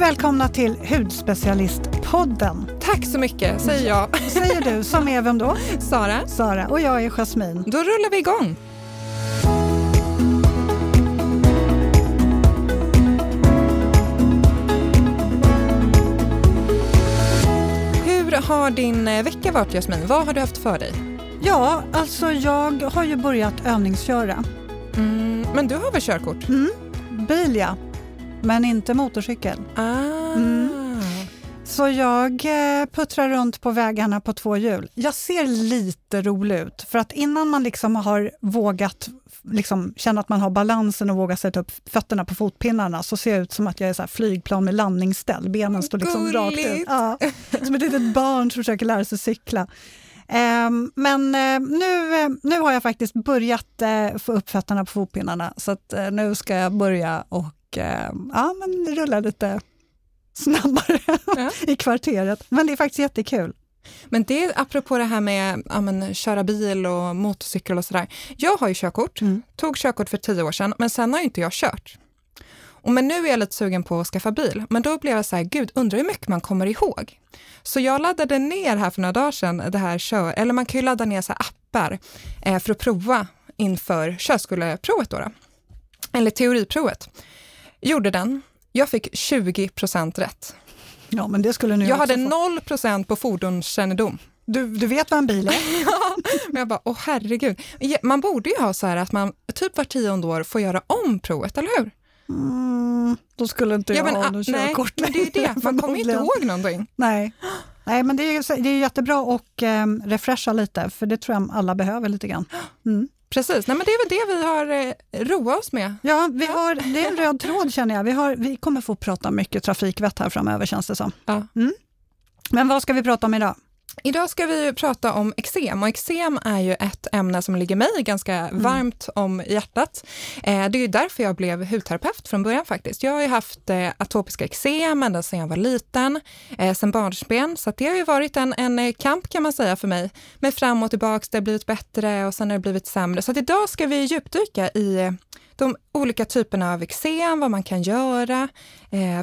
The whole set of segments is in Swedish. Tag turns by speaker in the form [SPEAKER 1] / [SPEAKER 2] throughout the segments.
[SPEAKER 1] välkomna till Hudspecialistpodden.
[SPEAKER 2] Tack så mycket, säger jag.
[SPEAKER 1] Säger du, som är vem då?
[SPEAKER 2] Sara.
[SPEAKER 1] Sara. Och jag är Jasmin.
[SPEAKER 2] Då rullar vi igång. Hur har din eh, vecka varit Jasmin? Vad har du haft för dig?
[SPEAKER 1] Ja, alltså jag har ju börjat övningsköra.
[SPEAKER 2] Mm, men du har väl körkort?
[SPEAKER 1] Mm. Bil ja, men inte motorcykel.
[SPEAKER 2] Ah.
[SPEAKER 1] Mm. Så jag eh, puttrar runt på vägarna på två hjul. Jag ser lite rolig ut, för att innan man liksom har vågat liksom känna att man har balansen och våga sätta upp fötterna på fotpinnarna så ser jag ut som att jag är så flygplan med landningsställ. Benen står liksom rakt ut. Ja, som ett litet barn som försöker lära sig cykla. Um, men uh, nu, uh, nu har jag faktiskt börjat få upp fötterna på fotpinnarna så nu ska jag börja och ja, men rulla lite snabbare ja. i kvarteret. Men det är faktiskt jättekul.
[SPEAKER 2] Men det apropå det här med ja, men, köra bil och motorcykel och sådär. Jag har ju körkort, mm. tog körkort för tio år sedan, men sen har inte jag kört. Och men nu är jag lite sugen på att skaffa bil, men då blev jag så här, gud, undrar hur mycket man kommer ihåg. Så jag laddade ner här för några dagar sedan det här kör, eller man kan ju ladda ner så appar eh, för att prova inför körskoleprovet då, då. Eller teoriprovet. Gjorde den, jag fick 20 procent rätt.
[SPEAKER 1] Ja, men det skulle ni
[SPEAKER 2] jag hade
[SPEAKER 1] få.
[SPEAKER 2] 0 procent på fordonskännedom.
[SPEAKER 1] Du, du vet vad en bil är?
[SPEAKER 2] ja, men jag bara, åh herregud. Man borde ju ha så här att man typ var tionde år får göra om provet, eller hur?
[SPEAKER 1] Mm, då skulle inte jag ja, men, ha något körkort
[SPEAKER 2] Nej, men det är det, man kommer inte ihåg någonting.
[SPEAKER 1] Nej. Nej, men det är, det är jättebra att um, refresha lite, för det tror jag alla behöver lite grann.
[SPEAKER 2] Mm. Precis, Nej, men det är väl det vi har eh, roat oss med.
[SPEAKER 1] Ja, vi har, det är en röd tråd känner jag. Vi, har, vi kommer få prata mycket trafikvett här framöver känns det som. Ja. Mm. Men vad ska vi prata om idag?
[SPEAKER 2] Idag ska vi prata om eksem och eksem är ju ett ämne som ligger mig ganska mm. varmt om hjärtat. Eh, det är ju därför jag blev hudterapeut från början faktiskt. Jag har ju haft eh, atopiska eksem ända sedan jag var liten, eh, sedan barnsben, så det har ju varit en, en kamp kan man säga för mig. Men fram och tillbaks, det har blivit bättre och sen har det blivit sämre. Så idag ska vi djupdyka i de olika typerna av eksem, vad man kan göra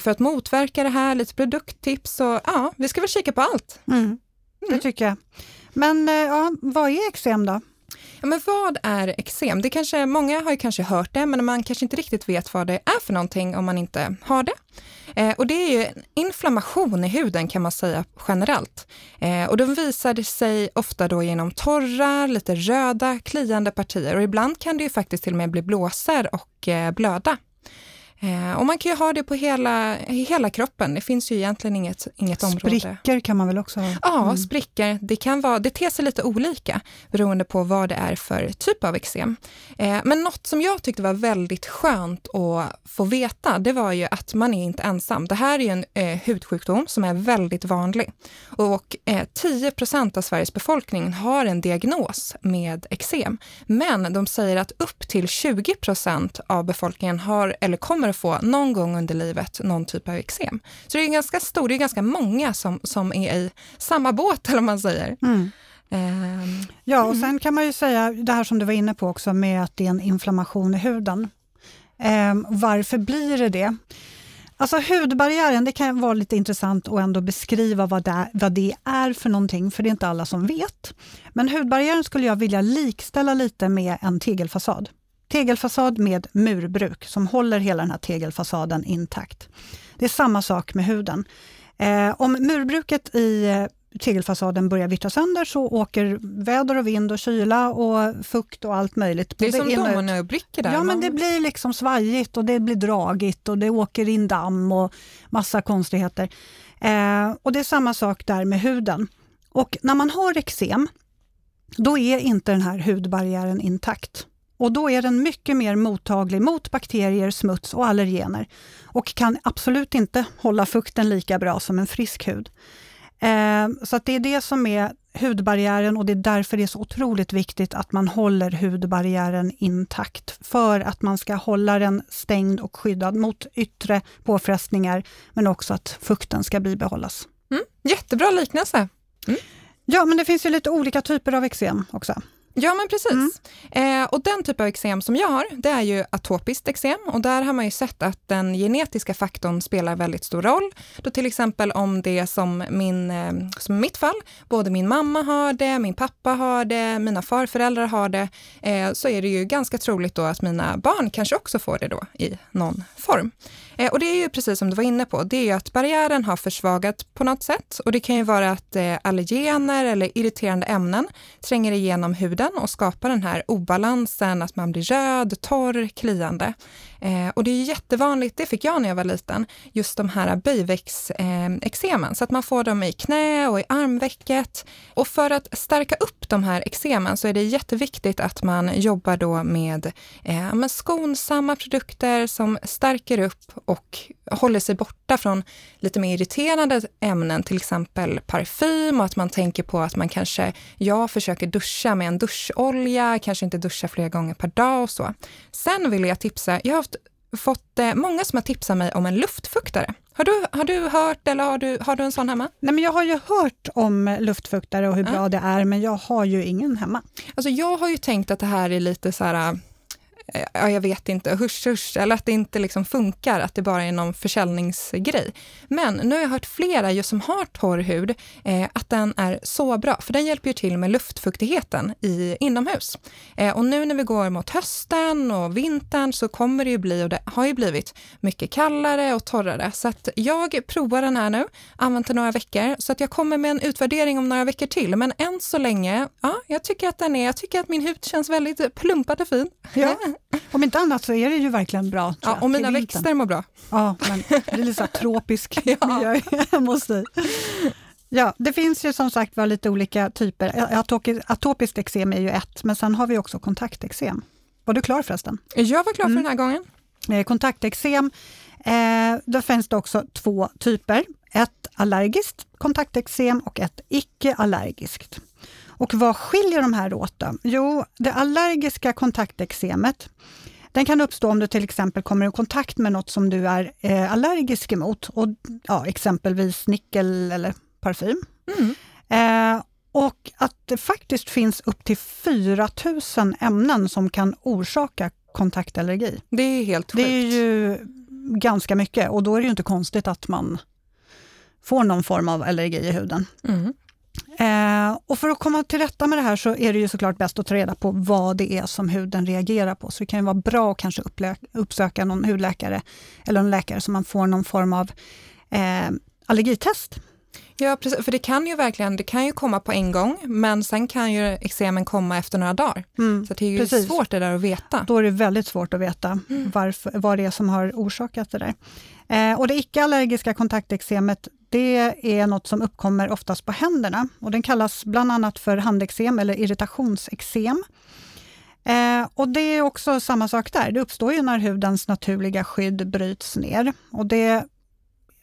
[SPEAKER 2] för att motverka det här, lite produkttips och ja, vi ska väl kika på allt.
[SPEAKER 1] Mm det mm. tycker jag. Men eh, ja, vad är eksem då?
[SPEAKER 2] Ja, men vad är eksem? Det kanske, många har kanske hört det, men man kanske inte riktigt vet vad det är för någonting om man inte har det. Eh, och det är ju inflammation i huden kan man säga generellt. Eh, och de visar sig ofta då genom torra, lite röda, kliande partier och ibland kan det ju faktiskt till och med bli blåsor och eh, blöda. Eh, och man kan ju ha det på hela, hela kroppen. Det finns ju egentligen inget, inget
[SPEAKER 1] område. Sprickor kan man väl också ha?
[SPEAKER 2] Ja, mm. sprickor. Det, kan vara, det ter sig lite olika beroende på vad det är för typ av eksem. Eh, men något som jag tyckte var väldigt skönt att få veta, det var ju att man är inte ensam. Det här är ju en eh, hudsjukdom som är väldigt vanlig. Och eh, 10% av Sveriges befolkning har en diagnos med eksem. Men de säger att upp till 20% av befolkningen har eller kommer kommer att få någon gång under livet någon typ av eksem. Så det är ganska stort, det är ganska många som, som är i samma båt, eller man säger. Mm.
[SPEAKER 1] Um, ja, och mm. sen kan man ju säga det här som du var inne på också med att det är en inflammation i huden. Um, varför blir det det? Alltså hudbarriären, det kan vara lite intressant att ändå beskriva vad det, vad det är för någonting, för det är inte alla som vet. Men hudbarriären skulle jag vilja likställa lite med en tegelfasad. Tegelfasad med murbruk som håller hela den här tegelfasaden intakt. Det är samma sak med huden. Eh, om murbruket i eh, tegelfasaden börjar vittra sönder så åker väder och vind och kyla och fukt och allt möjligt.
[SPEAKER 2] Det är som dominobrickor där.
[SPEAKER 1] Ja, men det blir liksom svajigt och det blir dragigt och det åker in damm och massa konstigheter. Eh, och det är samma sak där med huden. Och när man har eksem, då är inte den här hudbarriären intakt. Och då är den mycket mer mottaglig mot bakterier, smuts och allergener och kan absolut inte hålla fukten lika bra som en frisk hud. Eh, så det är det som är hudbarriären och det är därför det är så otroligt viktigt att man håller hudbarriären intakt för att man ska hålla den stängd och skyddad mot yttre påfrestningar men också att fukten ska bibehållas.
[SPEAKER 2] Mm, jättebra liknelse! Mm.
[SPEAKER 1] Ja, men det finns ju lite olika typer av eksem också.
[SPEAKER 2] Ja, men precis. Mm. Eh, och den typ av eksem som jag har, det är ju atopiskt eksem och där har man ju sett att den genetiska faktorn spelar väldigt stor roll. Då till exempel om det som, min, eh, som i mitt fall, både min mamma har det, min pappa har det, mina farföräldrar har det, eh, så är det ju ganska troligt då att mina barn kanske också får det då i någon form. Eh, och det är ju precis som du var inne på, det är ju att barriären har försvagat på något sätt och det kan ju vara att eh, allergener eller irriterande ämnen tränger igenom huden och skapar den här obalansen, att man blir röd, torr, kliande. Eh, och det är jättevanligt, det fick jag när jag var liten, just de här böjväxteksemen, eh, så att man får dem i knä och i armvecket. Och för att stärka upp de här eksemen så är det jätteviktigt att man jobbar då med, eh, med skonsamma produkter som stärker upp och håller sig borta från lite mer irriterande ämnen, till exempel parfym och att man tänker på att man kanske, jag försöker duscha med en duscholja, kanske inte duscha flera gånger per dag och så. Sen vill jag tipsa, jag har haft, fått eh, många som har tipsat mig om en luftfuktare. Har du, har du hört eller har du, har du en sån hemma?
[SPEAKER 1] Nej, men jag har ju hört om luftfuktare och hur ja. bra det är, men jag har ju ingen hemma.
[SPEAKER 2] Alltså jag har ju tänkt att det här är lite så här ja, jag vet inte, husch husch, eller att det inte liksom funkar, att det bara är någon försäljningsgrej. Men nu har jag hört flera just som har torr hud, eh, att den är så bra, för den hjälper ju till med luftfuktigheten i, inomhus. Eh, och nu när vi går mot hösten och vintern så kommer det ju bli, och det har ju blivit, mycket kallare och torrare. Så att jag provar den här nu, använt den några veckor, så att jag kommer med en utvärdering om några veckor till. Men än så länge, ja, jag tycker att den är, jag tycker att min hud känns väldigt plumpad och fin.
[SPEAKER 1] Ja. Om inte annat så är det ju verkligen bra.
[SPEAKER 2] Ja, och mina växter mår bra.
[SPEAKER 1] Ja, men det är lite så tropisk miljö hemma hos dig. Ja, det finns ju som sagt var lite olika typer. Atopiskt eksem är ju ett, men sen har vi också kontakteksem. Var du klar förresten?
[SPEAKER 2] Jag var klar för mm. den här gången.
[SPEAKER 1] Eh, kontakteksem, eh, då finns det också två typer. Ett allergiskt kontakteksem och ett icke-allergiskt. Och vad skiljer de här åt då? Jo, det allergiska kontakteksemet den kan uppstå om du till exempel kommer i kontakt med något som du är eh, allergisk emot, och, ja, exempelvis nickel eller parfym. Mm. Eh, och att det faktiskt finns upp till 4000 ämnen som kan orsaka kontaktallergi.
[SPEAKER 2] Det är helt
[SPEAKER 1] sjukt. Det är ju ganska mycket och då är det ju inte konstigt att man får någon form av allergi i huden. Mm. Eh, och för att komma till rätta med det här så är det ju såklart bäst att ta reda på vad det är som huden reagerar på. Så det kan ju vara bra att kanske uppsöka någon hudläkare eller en läkare så man får någon form av eh, allergitest.
[SPEAKER 2] Ja, precis. För det kan ju verkligen, det kan ju komma på en gång, men sen kan ju eksemen komma efter några dagar. Mm, så det är ju precis. svårt det där att veta.
[SPEAKER 1] Då är det väldigt svårt att veta mm. varför, vad det är som har orsakat det där. Eh, och det icke-allergiska kontakteksemet, det är något som uppkommer oftast på händerna och den kallas bland annat för handeksem eller irritationsexem. Eh, och det är också samma sak där, det uppstår ju när hudens naturliga skydd bryts ner. Och det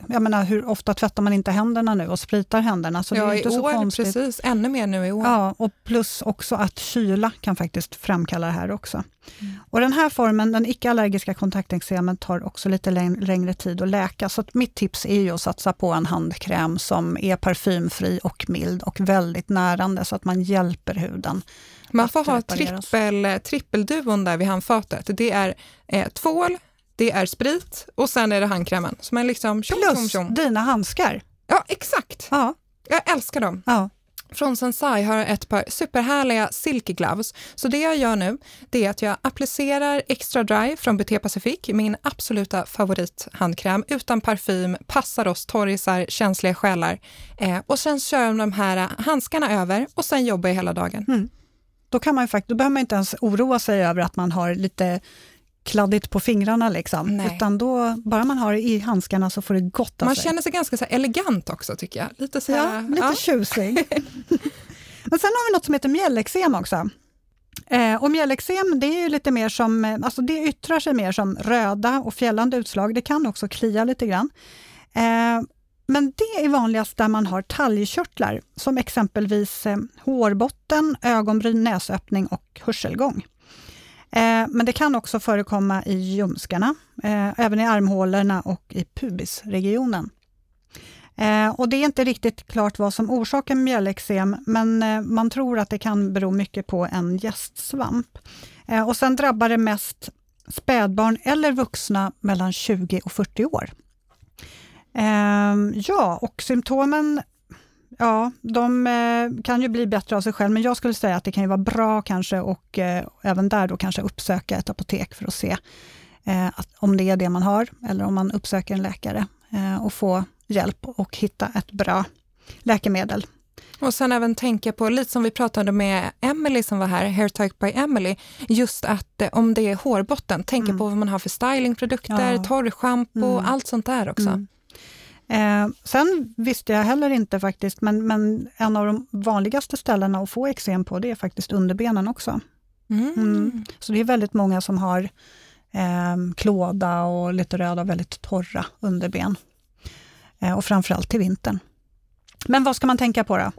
[SPEAKER 1] jag menar, hur ofta tvättar man inte händerna nu och spritar händerna? Så
[SPEAKER 2] ja,
[SPEAKER 1] det är inte
[SPEAKER 2] i
[SPEAKER 1] så
[SPEAKER 2] år,
[SPEAKER 1] konstigt.
[SPEAKER 2] precis. Ännu mer nu i år.
[SPEAKER 1] Ja, och plus också att kyla kan faktiskt framkalla det här också. Mm. Och den här formen, den icke-allergiska kontakteksemen, tar också lite längre tid att läka. Så att mitt tips är ju att satsa på en handkräm som är parfymfri och mild och väldigt närande, så att man hjälper huden.
[SPEAKER 2] Man får ha trippel, trippelduon där vid handfatet. Det är eh, tvål, det är sprit och sen är det handkrämen. Så man liksom
[SPEAKER 1] tjom, Plus tjom, tjom. dina handskar.
[SPEAKER 2] Ja, exakt. Ja. Jag älskar dem. Ja. Från Sensai har jag ett par superhärliga silky gloves. Så det jag gör nu, det är att jag applicerar Extra Dry från BT Pacific, min absoluta favorithandkräm, utan parfym, passar oss torrisar, känsliga själar. Eh, och sen kör jag de här handskarna över och sen jobbar jag hela dagen. Mm.
[SPEAKER 1] Då, kan man ju, då behöver man inte ens oroa sig över att man har lite kladdigt på fingrarna, liksom. utan då, bara man har det i handskarna så får det gott Man
[SPEAKER 2] sig. känner sig ganska så elegant också, tycker jag.
[SPEAKER 1] Lite, så här, ja, lite ja. tjusig. Men sen har vi något som heter mjällexem också. Eh, och mjällexem, det är ju lite mer som, eh, alltså det yttrar sig mer som röda och fjällande utslag. Det kan också klia lite grann. Eh, men det är vanligast där man har talgkörtlar, som exempelvis eh, hårbotten, ögonbryn, näsöppning och hörselgång. Eh, men det kan också förekomma i ljumskarna, eh, även i armhålorna och i pubisregionen. Eh, och det är inte riktigt klart vad som orsakar mjällexem, men eh, man tror att det kan bero mycket på en gästsvamp. Eh, och sen drabbar det mest spädbarn eller vuxna mellan 20 och 40 år. Eh, ja, och symptomen Ja, de eh, kan ju bli bättre av sig själv, men jag skulle säga att det kan ju vara bra kanske och eh, även där då kanske uppsöka ett apotek för att se eh, att, om det är det man har, eller om man uppsöker en läkare och få hjälp och hitta ett bra läkemedel.
[SPEAKER 2] Och sen även tänka på, lite som vi pratade med Emily som var här, Hair Talk by Emily, just att om det är hårbotten, tänka mm. på vad man har för stylingprodukter, ja. torrschampo, mm. allt sånt där också. Mm.
[SPEAKER 1] Eh, sen visste jag heller inte faktiskt, men, men en av de vanligaste ställena att få eksem på, det är faktiskt underbenen också. Mm. Mm. Så det är väldigt många som har eh, klåda och lite röda, väldigt torra underben. Eh, och framförallt till vintern. Men vad ska man tänka på då?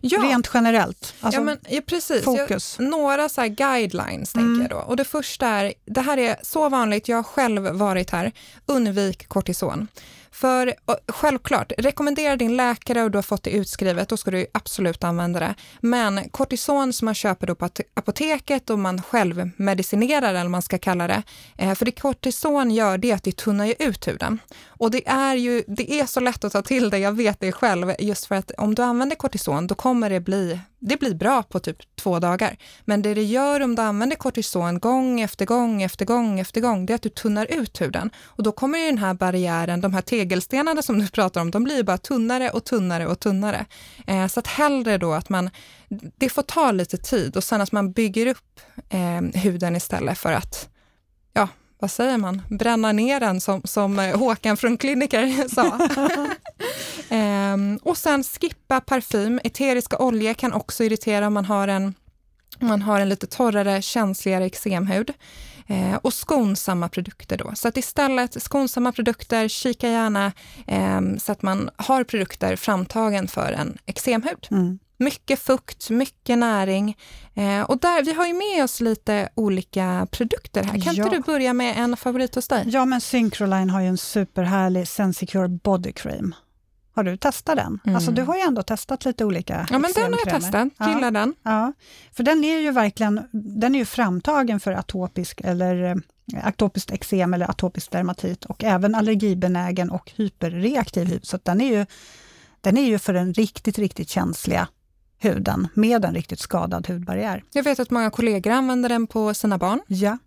[SPEAKER 1] Ja. Rent generellt?
[SPEAKER 2] Alltså, ja, men, ja, precis.
[SPEAKER 1] Fokus.
[SPEAKER 2] Jag, några så guidelines mm. tänker jag då. Och det första är, det här är så vanligt, jag har själv varit här, undvik kortison. För självklart, rekommendera din läkare och du har fått det utskrivet, då ska du absolut använda det. Men kortison som man köper då på apoteket och man själv medicinerar, eller man ska kalla det, eh, för det kortison gör det att det tunnar ut huden. Och det är ju, det är så lätt att ta till det, jag vet det själv, just för att om du använder kortison, då kommer det bli det blir bra på typ två dagar. Men det det gör om du använder kortison gång efter gång efter gång efter gång, det är att du tunnar ut huden. Och då kommer ju den här barriären, de här tegelstenarna som du pratar om, de blir bara tunnare och tunnare och tunnare. Eh, så att hellre då att man, det får ta lite tid och sen att man bygger upp eh, huden istället för att, ja, vad säger man, bränna ner den som, som eh, Håkan från Kliniker sa. ehm, och sen skippa parfym. Eteriska oljor kan också irritera om man har en, man har en lite torrare, känsligare eksemhud. Eh, och skonsamma produkter då. Så att istället skonsamma produkter, kika gärna eh, så att man har produkter framtagen för en eksemhud. Mm. Mycket fukt, mycket näring. Eh, och där, vi har ju med oss lite olika produkter här. Kan ja. inte du börja med en favorit hos dig?
[SPEAKER 1] Ja, men Syncroline har ju en superhärlig Sensicure Body Cream. Har du testat den? Mm. Alltså du har ju ändå testat lite olika
[SPEAKER 2] Ja, men den har jag testat. Gillar
[SPEAKER 1] ja.
[SPEAKER 2] den.
[SPEAKER 1] Ja, för den är ju verkligen den är ju framtagen för atopisk eller eh, atopiskt eksem eller atopisk dermatit och även allergibenägen och hyperreaktiv hud. Så den är ju den är ju för den riktigt, riktigt känsliga huden med en riktigt skadad hudbarriär.
[SPEAKER 2] Jag vet att många kollegor använder den på sina barn.
[SPEAKER 1] Ja,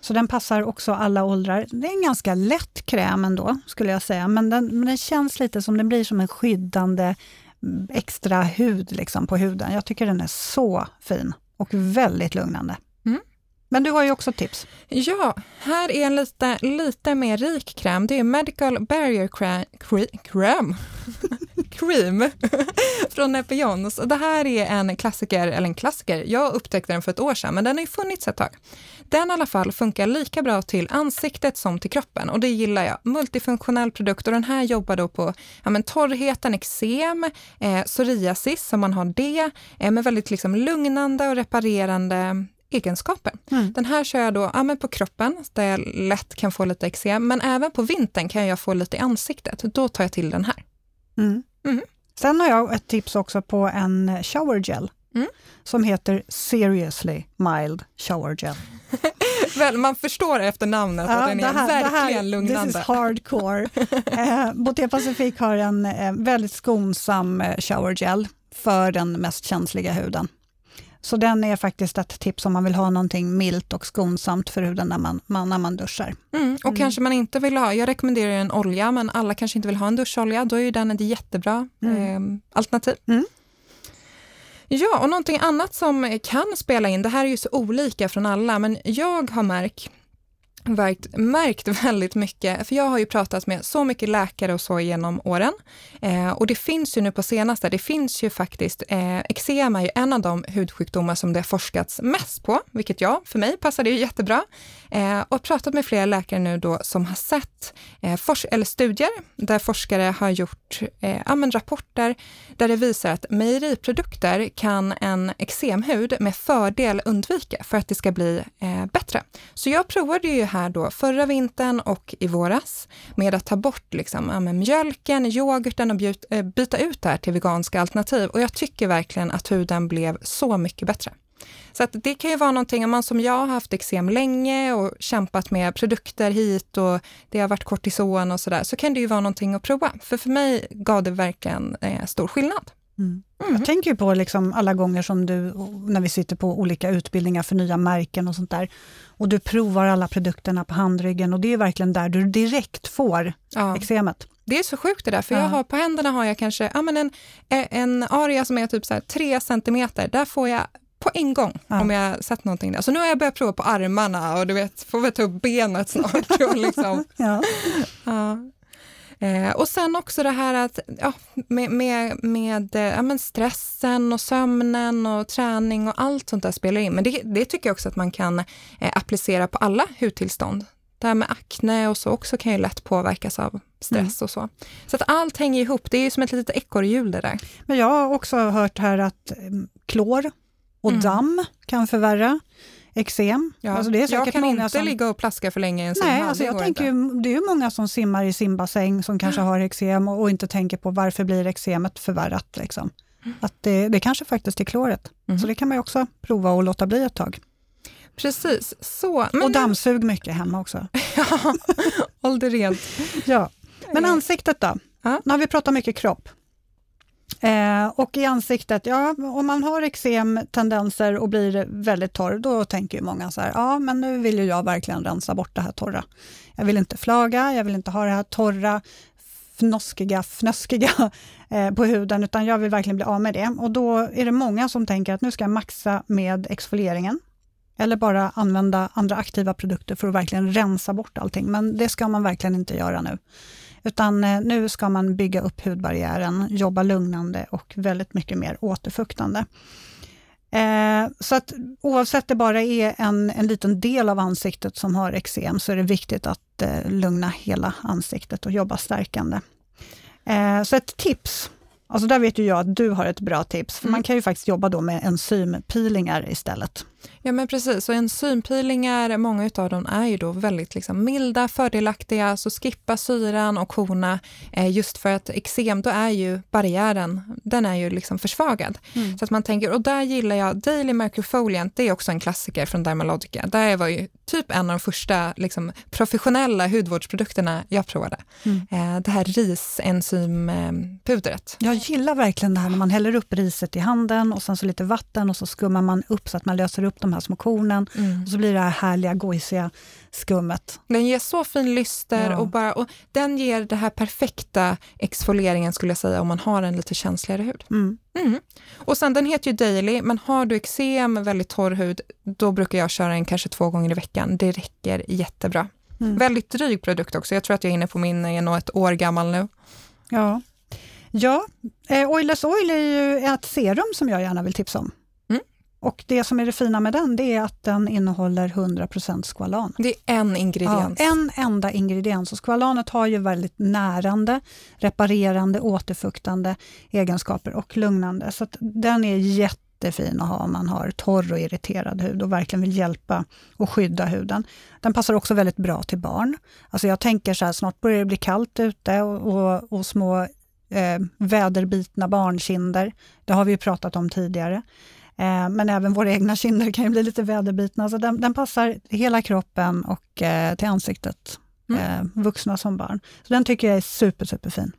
[SPEAKER 1] så den passar också alla åldrar. Det är en ganska lätt kräm ändå, skulle jag säga, men den, men den känns lite som den blir som en skyddande mm, extra hud liksom, på huden. Jag tycker den är så fin och väldigt lugnande. Mm. Men du har ju också tips.
[SPEAKER 2] Ja, här är en lite, lite mer rik kräm. Det är Medical Barrier Cream. Cream från Epions. Det här är en klassiker, eller en klassiker, jag upptäckte den för ett år sedan, men den har ju funnits ett tag. Den i alla fall funkar lika bra till ansiktet som till kroppen och det gillar jag. Multifunktionell produkt och den här jobbar då på ja, men torrheten, eksem, eh, psoriasis om man har det, eh, med väldigt liksom lugnande och reparerande egenskaper. Mm. Den här kör jag då ja, på kroppen, där jag lätt kan få lite eksem, men även på vintern kan jag få lite i ansiktet. Då tar jag till den här.
[SPEAKER 1] Mm. Mm. Sen har jag ett tips också på en shower gel mm. som heter Seriously Mild Shower Gel.
[SPEAKER 2] Väl, man förstår efter namnet ja, att den är här, verkligen här, lugnande.
[SPEAKER 1] This is hardcore. eh, Botea Pacific har en eh, väldigt skonsam eh, shower gel för den mest känsliga huden. Så den är faktiskt ett tips om man vill ha någonting milt och skonsamt för huden när man, man när man duschar.
[SPEAKER 2] Mm, och mm. kanske man inte vill ha, jag rekommenderar en olja, men alla kanske inte vill ha en duscholja, då är ju den ett jättebra mm. eh, alternativ. Mm. Ja, och någonting annat som kan spela in, det här är ju så olika från alla, men jag har märkt märkt, märkt väldigt mycket, för jag har ju pratat med så mycket läkare och så genom åren. Eh, och det finns ju nu på senaste, det finns ju faktiskt, eh, eksem är ju en av de hudsjukdomar som det har forskats mest på, vilket jag, för mig passar det ju jättebra. Eh, och pratat med flera läkare nu då som har sett eh, eller studier där forskare har gjort eh, rapporter där det visar att mejeriprodukter kan en eksemhud med fördel undvika för att det ska bli eh, bättre. Så jag provade ju här här då förra vintern och i våras med att ta bort liksom, ja, mjölken, yoghurten och eh, byta ut det här till veganska alternativ. Och jag tycker verkligen att huden blev så mycket bättre. Så att det kan ju vara någonting, om man som jag har haft eksem länge och kämpat med produkter hit och det har varit kortison och sådär, så kan det ju vara någonting att prova. För för mig gav det verkligen eh, stor skillnad.
[SPEAKER 1] Mm. Mm. Jag tänker på liksom alla gånger som du, när vi sitter på olika utbildningar för nya märken och sånt där, och du provar alla produkterna på handryggen och det är verkligen där du direkt får ja. eksemet.
[SPEAKER 2] Det är så sjukt det där, för ja. jag har, på händerna har jag kanske ja, men en, en area som är typ så här 3 centimeter. Där får jag på en gång ja. om jag sett någonting där. Så nu har jag börjat prova på armarna och du vet, får väl ta upp benet snart. Och liksom. ja. ja. Eh, och sen också det här att ja, med, med, med eh, ja, men stressen och sömnen och träning och allt sånt där spelar in. Men det, det tycker jag också att man kan eh, applicera på alla hudtillstånd. Det här med akne och så också kan ju lätt påverkas av stress mm. och så. Så att allt hänger ihop, det är ju som ett litet ekorrhjul det där.
[SPEAKER 1] Men jag har också hört här att mm, klor och mm. damm kan förvärra eksem.
[SPEAKER 2] Ja, alltså det är jag kan inte som... ligga och plaska för länge i en
[SPEAKER 1] Nej, alltså jag tänker ju, det är ju många som simmar i simbassäng som kanske har eksem och, och, inte tänker på varför blir eksemet förvärrat. Liksom. Mm. Att det, det kanske faktiskt är kloret. Mm. Så det kan man ju också prova och låta bli ett tag.
[SPEAKER 2] Precis. Så,
[SPEAKER 1] men och dammsug mycket hemma också.
[SPEAKER 2] ja, håll det rent.
[SPEAKER 1] ja. Men ansiktet då? Ja. Nu har vi pratat mycket kropp. Eh, och i ansiktet, ja, om man har eksem-tendenser och blir väldigt torr, då tänker ju många så här, ja men nu vill ju jag verkligen rensa bort det här torra. Jag vill inte flaga, jag vill inte ha det här torra, fnoskiga, fnöskiga eh, på huden, utan jag vill verkligen bli av med det. Och då är det många som tänker att nu ska jag maxa med exfolieringen, eller bara använda andra aktiva produkter för att verkligen rensa bort allting, men det ska man verkligen inte göra nu. Utan eh, nu ska man bygga upp hudbarriären, jobba lugnande och väldigt mycket mer återfuktande. Eh, så att oavsett det bara är en, en liten del av ansiktet som har eksem, så är det viktigt att eh, lugna hela ansiktet och jobba stärkande. så ett tips Alltså där vet ju jag att du har ett bra tips, för mm. man kan ju faktiskt jobba då med enzympeelingar istället.
[SPEAKER 2] Ja men precis, och enzympeelingar, många av dem är ju då väldigt liksom milda, fördelaktiga, så skippa syran och korna eh, just för att eksem, då är ju barriären, den är ju liksom försvagad. Mm. Så att man tänker, och där gillar jag Daily Microfoliant, det är också en klassiker från Dermalogica. Där var ju typ en av de första liksom, professionella hudvårdsprodukterna jag provade. Mm. Eh, det här risenzympudret.
[SPEAKER 1] Jag gillar verkligen det här när man häller upp riset i handen och sen så lite vatten och så skummar man upp så att man löser upp de här små kornen mm. och så blir det här härliga gojsiga skummet.
[SPEAKER 2] Den ger så fin lyster ja. och, bara, och den ger det här perfekta exfolieringen skulle jag säga om man har en lite känsligare hud. Mm. Mm. Och sen den heter ju Daily, men har du eksem, väldigt torr hud, då brukar jag köra den kanske två gånger i veckan. Det räcker jättebra. Mm. Väldigt dryg produkt också. Jag tror att jag är inne på min, är nog ett år gammal nu.
[SPEAKER 1] Ja, ja eh, Oilless Oil är ju ett serum som jag gärna vill tipsa om. Och det som är det fina med den, det är att den innehåller 100% skvalan.
[SPEAKER 2] Det är en ingrediens.
[SPEAKER 1] Ja, en enda ingrediens. Och skvalanet har ju väldigt närande, reparerande, återfuktande egenskaper och lugnande. Så den är jättefin att ha om man har torr och irriterad hud och verkligen vill hjälpa och skydda huden. Den passar också väldigt bra till barn. Alltså jag tänker så här, snart börjar det bli kallt ute och, och, och små eh, väderbitna barnkinder. Det har vi pratat om tidigare. Eh, men även våra egna kinder kan ju bli lite väderbitna. Så den, den passar hela kroppen och eh, till ansiktet, mm. Eh, vuxna som barn. Så den tycker jag är super, superfin.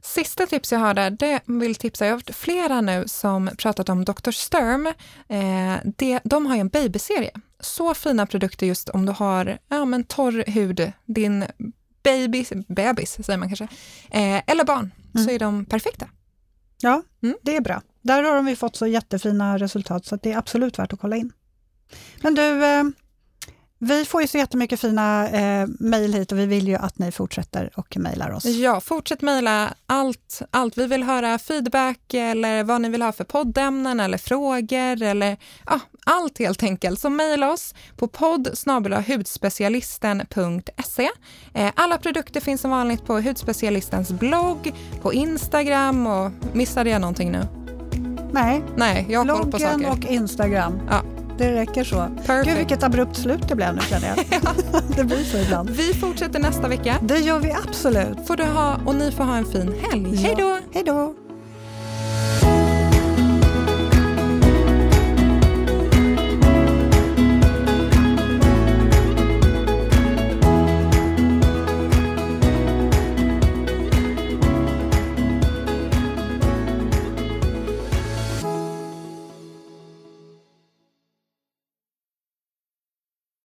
[SPEAKER 2] Sista tips jag har där, det vill tipsa, jag har haft flera nu som pratat om Dr. Sturm. Eh, det, de har ju en babyserie. Så fina produkter just om du har ja, men torr hud, din baby, bebis säger man kanske, eh, eller barn, mm. så är de perfekta.
[SPEAKER 1] Ja, mm. det är bra. Där har de fått så jättefina resultat så det är absolut värt att kolla in. Men du, eh, vi får ju så jättemycket fina eh, mejl hit och vi vill ju att ni fortsätter och mejlar oss.
[SPEAKER 2] Ja, fortsätt mejla allt, allt. Vi vill höra feedback eller vad ni vill ha för poddämnen eller frågor eller ja, allt helt enkelt. Så mejla oss på podd hudspecialisten.se. Eh, alla produkter finns som vanligt på Hudspecialistens blogg, på Instagram och missade jag någonting nu?
[SPEAKER 1] Nej,
[SPEAKER 2] Nej jag har koll på saker.
[SPEAKER 1] och Instagram.
[SPEAKER 2] Ja.
[SPEAKER 1] det räcker så.
[SPEAKER 2] Perfect.
[SPEAKER 1] Gud, vilket abrupt slut det blev nu känner jag. det blir så ibland.
[SPEAKER 2] Vi fortsätter nästa vecka.
[SPEAKER 1] Det gör vi absolut.
[SPEAKER 2] Får du ha, och ni får ha en fin helg. Hej då!
[SPEAKER 1] Hej då!